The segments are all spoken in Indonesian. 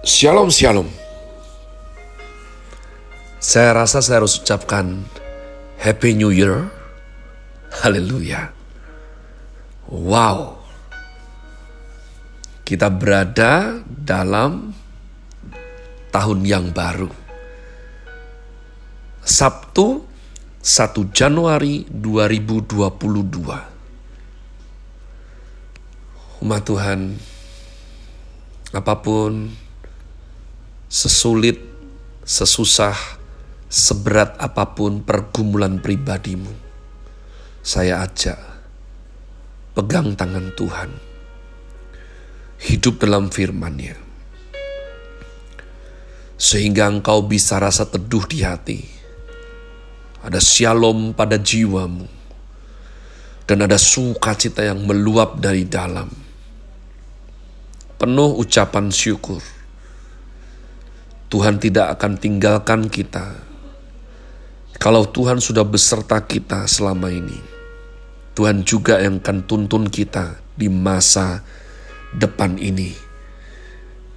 Shalom, shalom. Saya rasa saya harus ucapkan Happy New Year. Haleluya. Wow. Kita berada dalam tahun yang baru. Sabtu 1 Januari 2022. Umat Tuhan, apa pun sesulit, sesusah, seberat apa pun pergumulan pribadimu, saya ajak pegang tangan Tuhan. Hidup dalam firman-Nya. Sehingga engkau bisa rasa teduh di hati. Ada shalom pada jiwamu. Dan ada sukacita yang meluap dari dalam. Penuh ucapan syukur Tuhan tidak akan tinggalkan kita. Kalau Tuhan sudah beserta kita selama ini, Tuhan juga yang akan tuntun kita di masa depan ini.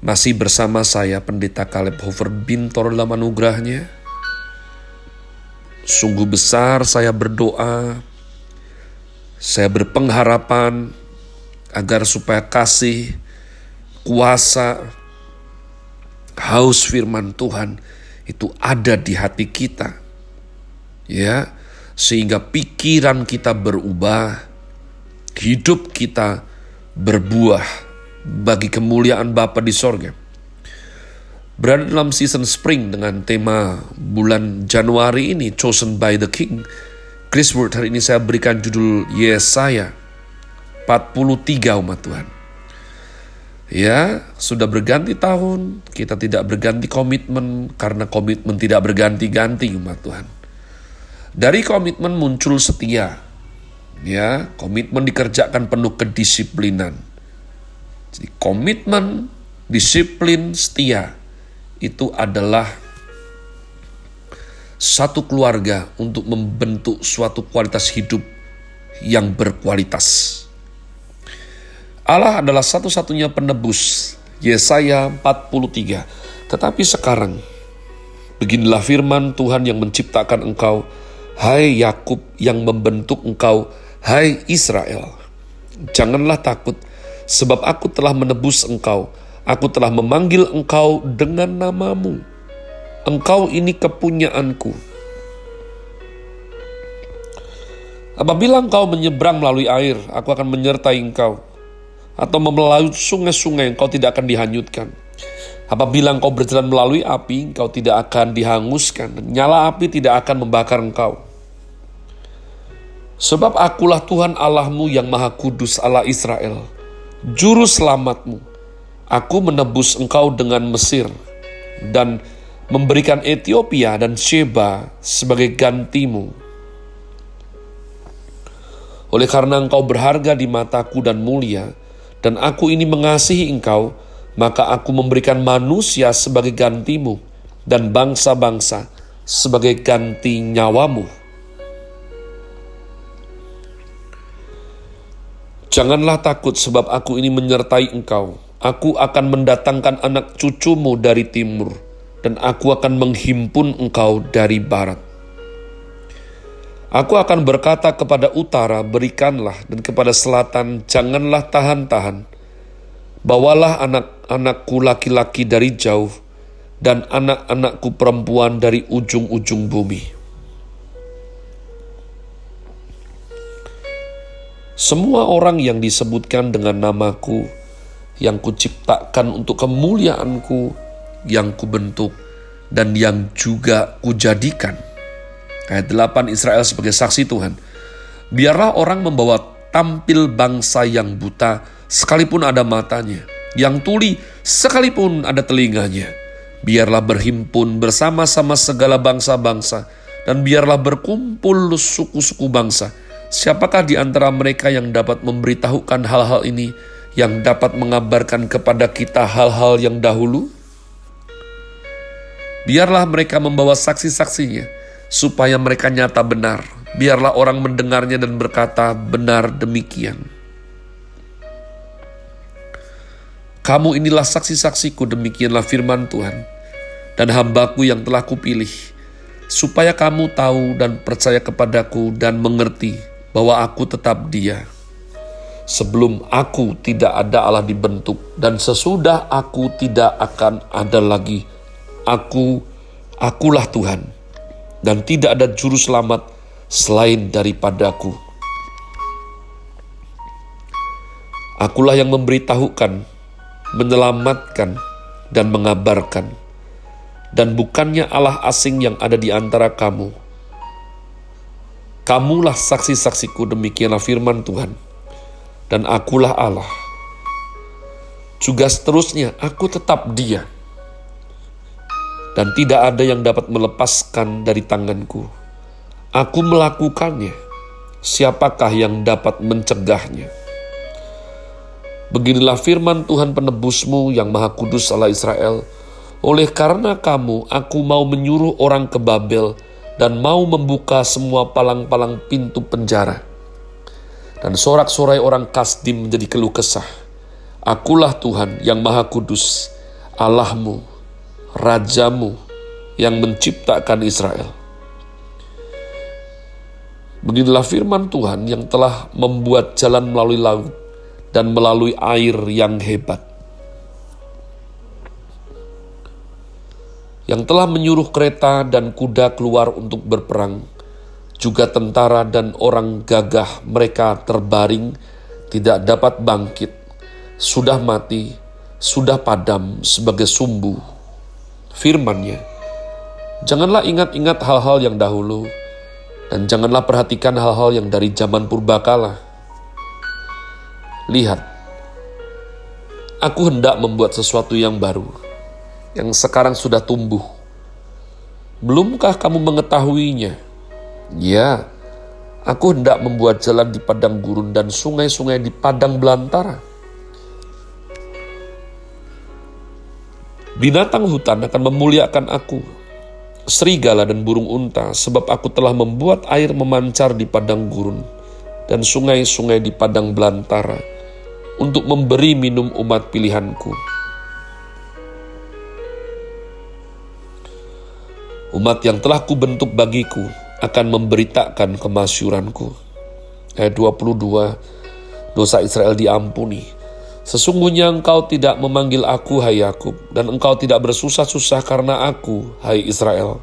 Masih bersama saya Pendeta Caleb Hofer Bintor dalam anugerahnya. Sungguh besar saya berdoa, saya berpengharapan agar supaya kasih, kuasa, haus firman Tuhan itu ada di hati kita. Ya, sehingga pikiran kita berubah, hidup kita berbuah bagi kemuliaan Bapa di sorga. Berada dalam season spring dengan tema bulan Januari ini, Chosen by the King. Chris Word hari ini saya berikan judul Yesaya 43 umat Tuhan. Ya, sudah berganti tahun, kita tidak berganti komitmen karena komitmen tidak berganti-ganti umat Tuhan. Dari komitmen muncul setia. Ya, komitmen dikerjakan penuh kedisiplinan. Jadi komitmen, disiplin, setia itu adalah satu keluarga untuk membentuk suatu kualitas hidup yang berkualitas. Allah adalah satu-satunya penebus. Yesaya 43. Tetapi sekarang, beginilah firman Tuhan yang menciptakan engkau, hai Yakub yang membentuk engkau, hai Israel. Janganlah takut, sebab aku telah menebus engkau. Aku telah memanggil engkau dengan namamu. Engkau ini kepunyaanku. Apabila engkau menyeberang melalui air, aku akan menyertai engkau atau melalui sungai-sungai engkau tidak akan dihanyutkan. Apabila engkau berjalan melalui api, engkau tidak akan dihanguskan. Nyala api tidak akan membakar engkau. Sebab akulah Tuhan Allahmu yang maha kudus Allah Israel, juru selamatmu. Aku menebus engkau dengan Mesir dan memberikan Ethiopia dan Sheba sebagai gantimu. Oleh karena engkau berharga di mataku dan mulia, dan aku ini mengasihi engkau, maka aku memberikan manusia sebagai gantimu dan bangsa-bangsa sebagai ganti nyawamu. Janganlah takut sebab aku ini menyertai engkau. Aku akan mendatangkan anak cucumu dari timur dan aku akan menghimpun engkau dari barat. Aku akan berkata kepada utara, berikanlah, dan kepada selatan, janganlah tahan-tahan. Bawalah anak-anakku laki-laki dari jauh, dan anak-anakku perempuan dari ujung-ujung bumi. Semua orang yang disebutkan dengan namaku, yang kuciptakan untuk kemuliaanku, yang kubentuk, dan yang juga kujadikan, Ayat 8 Israel sebagai saksi Tuhan. Biarlah orang membawa tampil bangsa yang buta sekalipun ada matanya, yang tuli sekalipun ada telinganya. Biarlah berhimpun bersama-sama segala bangsa-bangsa dan biarlah berkumpul suku-suku bangsa. Siapakah di antara mereka yang dapat memberitahukan hal-hal ini, yang dapat mengabarkan kepada kita hal-hal yang dahulu? Biarlah mereka membawa saksi-saksinya, supaya mereka nyata benar. Biarlah orang mendengarnya dan berkata, "Benar demikian." Kamu inilah saksi-saksiku, demikianlah firman Tuhan. Dan hambaku yang telah kupilih, supaya kamu tahu dan percaya kepadaku dan mengerti bahwa aku tetap dia. Sebelum aku tidak ada Allah dibentuk, dan sesudah aku tidak akan ada lagi. Aku, akulah Tuhan, dan tidak ada juru selamat selain daripadaku. Akulah yang memberitahukan menyelamatkan, dan mengabarkan, dan bukannya Allah asing yang ada di antara kamu. Kamulah saksi-saksiku, demikianlah firman Tuhan, dan akulah Allah. Juga seterusnya, aku tetap Dia, dan tidak ada yang dapat melepaskan dari tanganku. Aku melakukannya. Siapakah yang dapat mencegahnya? Beginilah firman Tuhan penebusmu yang maha kudus Allah Israel. Oleh karena kamu, aku mau menyuruh orang ke Babel dan mau membuka semua palang-palang pintu penjara. Dan sorak-sorai orang Kasdim menjadi keluh kesah. Akulah Tuhan yang maha kudus, Allahmu, Rajamu yang menciptakan Israel. Beginilah firman Tuhan yang telah membuat jalan melalui laut dan melalui air yang hebat. Yang telah menyuruh kereta dan kuda keluar untuk berperang, juga tentara dan orang gagah mereka terbaring, tidak dapat bangkit, sudah mati, sudah padam sebagai sumbu. Firmannya, janganlah ingat-ingat hal-hal yang dahulu, dan janganlah perhatikan hal-hal yang dari zaman purbakala Lihat, aku hendak membuat sesuatu yang baru, yang sekarang sudah tumbuh. Belumkah kamu mengetahuinya? Ya, aku hendak membuat jalan di padang gurun dan sungai-sungai di padang belantara. Binatang hutan akan memuliakan aku, serigala dan burung unta, sebab aku telah membuat air memancar di padang gurun dan sungai-sungai di padang belantara untuk memberi minum umat pilihanku. Umat yang telah kubentuk bagiku akan memberitakan kemasyuranku. Ayat 22, dosa Israel diampuni. Sesungguhnya engkau tidak memanggil aku, hai Yakub, dan engkau tidak bersusah-susah karena aku, hai Israel.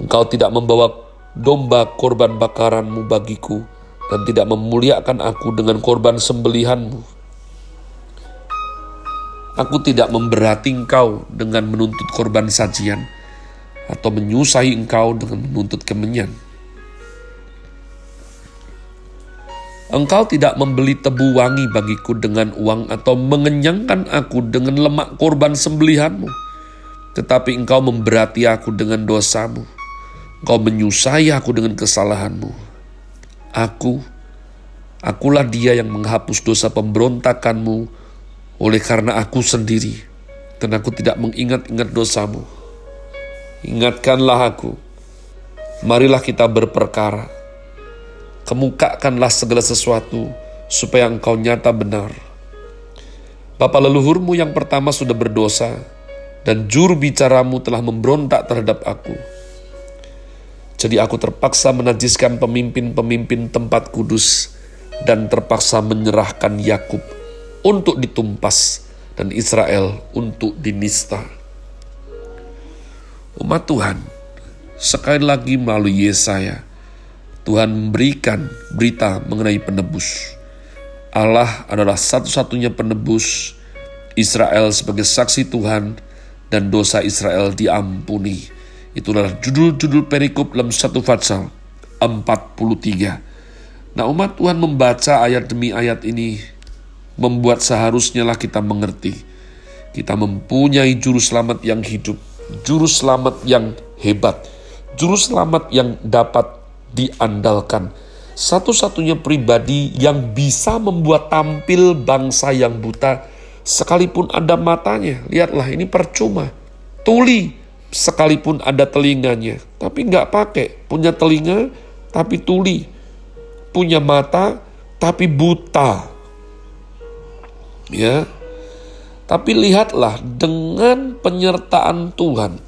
Engkau tidak membawa domba korban bakaranmu bagiku, dan tidak memuliakan aku dengan korban sembelihanmu. Aku tidak memberati engkau dengan menuntut korban sajian atau menyusahi engkau dengan menuntut kemenyan. Engkau tidak membeli tebu wangi bagiku dengan uang atau mengenyangkan aku dengan lemak korban sembelihanmu. Tetapi engkau memberati aku dengan dosamu. Engkau menyusahi aku dengan kesalahanmu Aku, akulah dia yang menghapus dosa pemberontakanmu oleh karena aku sendiri, dan aku tidak mengingat-ingat dosamu. Ingatkanlah aku, marilah kita berperkara. Kemukakanlah segala sesuatu supaya engkau nyata benar. Bapa leluhurmu yang pertama sudah berdosa, dan juru bicaramu telah memberontak terhadap aku jadi aku terpaksa menajiskan pemimpin-pemimpin tempat kudus dan terpaksa menyerahkan Yakub untuk ditumpas dan Israel untuk dinista. Umat Tuhan, sekali lagi melalui Yesaya, Tuhan memberikan berita mengenai penebus. Allah adalah satu-satunya penebus Israel sebagai saksi Tuhan dan dosa Israel diampuni Itulah judul-judul perikop dalam satu Fatsal 43. Nah umat Tuhan membaca ayat demi ayat ini membuat seharusnya lah kita mengerti. Kita mempunyai juru selamat yang hidup, juru selamat yang hebat, juru selamat yang dapat diandalkan. Satu-satunya pribadi yang bisa membuat tampil bangsa yang buta sekalipun ada matanya. Lihatlah ini percuma. Tuli sekalipun ada telinganya, tapi nggak pakai. Punya telinga, tapi tuli. Punya mata, tapi buta. Ya, Tapi lihatlah dengan penyertaan Tuhan,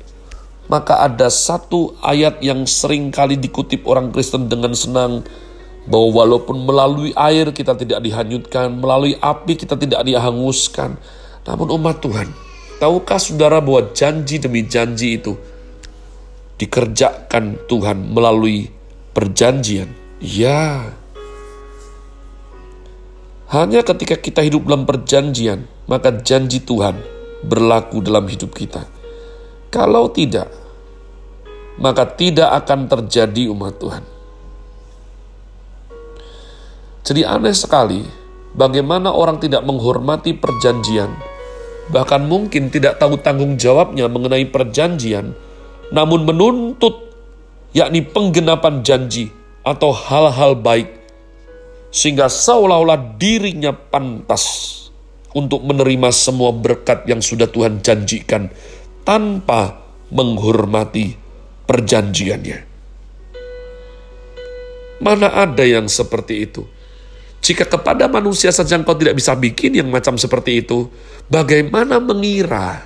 maka ada satu ayat yang sering kali dikutip orang Kristen dengan senang, bahwa walaupun melalui air kita tidak dihanyutkan, melalui api kita tidak dihanguskan, namun umat Tuhan, tahukah saudara bahwa janji demi janji itu dikerjakan Tuhan melalui perjanjian? Ya, hanya ketika kita hidup dalam perjanjian, maka janji Tuhan berlaku dalam hidup kita. Kalau tidak, maka tidak akan terjadi umat Tuhan. Jadi aneh sekali bagaimana orang tidak menghormati perjanjian, bahkan mungkin tidak tahu tanggung jawabnya mengenai perjanjian, namun menuntut yakni penggenapan janji atau hal-hal baik sehingga seolah-olah dirinya pantas untuk menerima semua berkat yang sudah Tuhan janjikan tanpa menghormati perjanjiannya. Mana ada yang seperti itu? Jika kepada manusia saja engkau tidak bisa bikin yang macam seperti itu, bagaimana mengira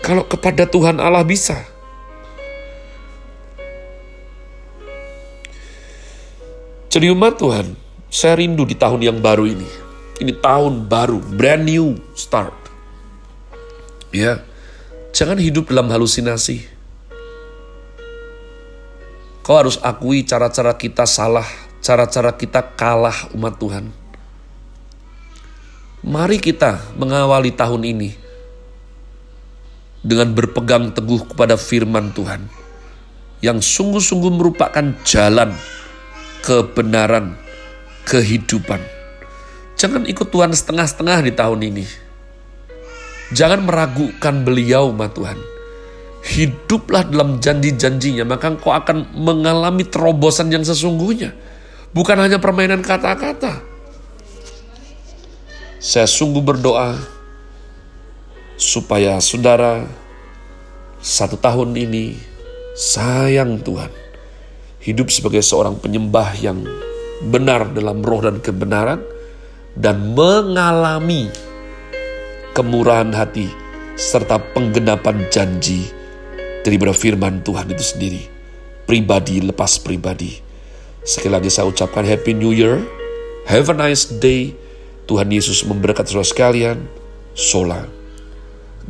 kalau kepada Tuhan Allah bisa? Jadi umat Tuhan, saya rindu di tahun yang baru ini. Ini tahun baru, brand new start. Ya, jangan hidup dalam halusinasi. Kau harus akui cara-cara kita salah, cara-cara kita kalah umat Tuhan. Mari kita mengawali tahun ini dengan berpegang teguh kepada firman Tuhan yang sungguh-sungguh merupakan jalan kebenaran, kehidupan. Jangan ikut Tuhan setengah-setengah di tahun ini. Jangan meragukan beliau, ma Tuhan. Hiduplah dalam janji-janjinya, maka engkau akan mengalami terobosan yang sesungguhnya. Bukan hanya permainan kata-kata. Saya sungguh berdoa supaya saudara satu tahun ini sayang Tuhan hidup sebagai seorang penyembah yang benar dalam roh dan kebenaran, dan mengalami kemurahan hati serta penggenapan janji dari firman Tuhan itu sendiri, pribadi lepas pribadi. Sekali lagi saya ucapkan Happy New Year, have a nice day, Tuhan Yesus memberkati saudara sekalian, Sola,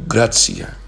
Grazie.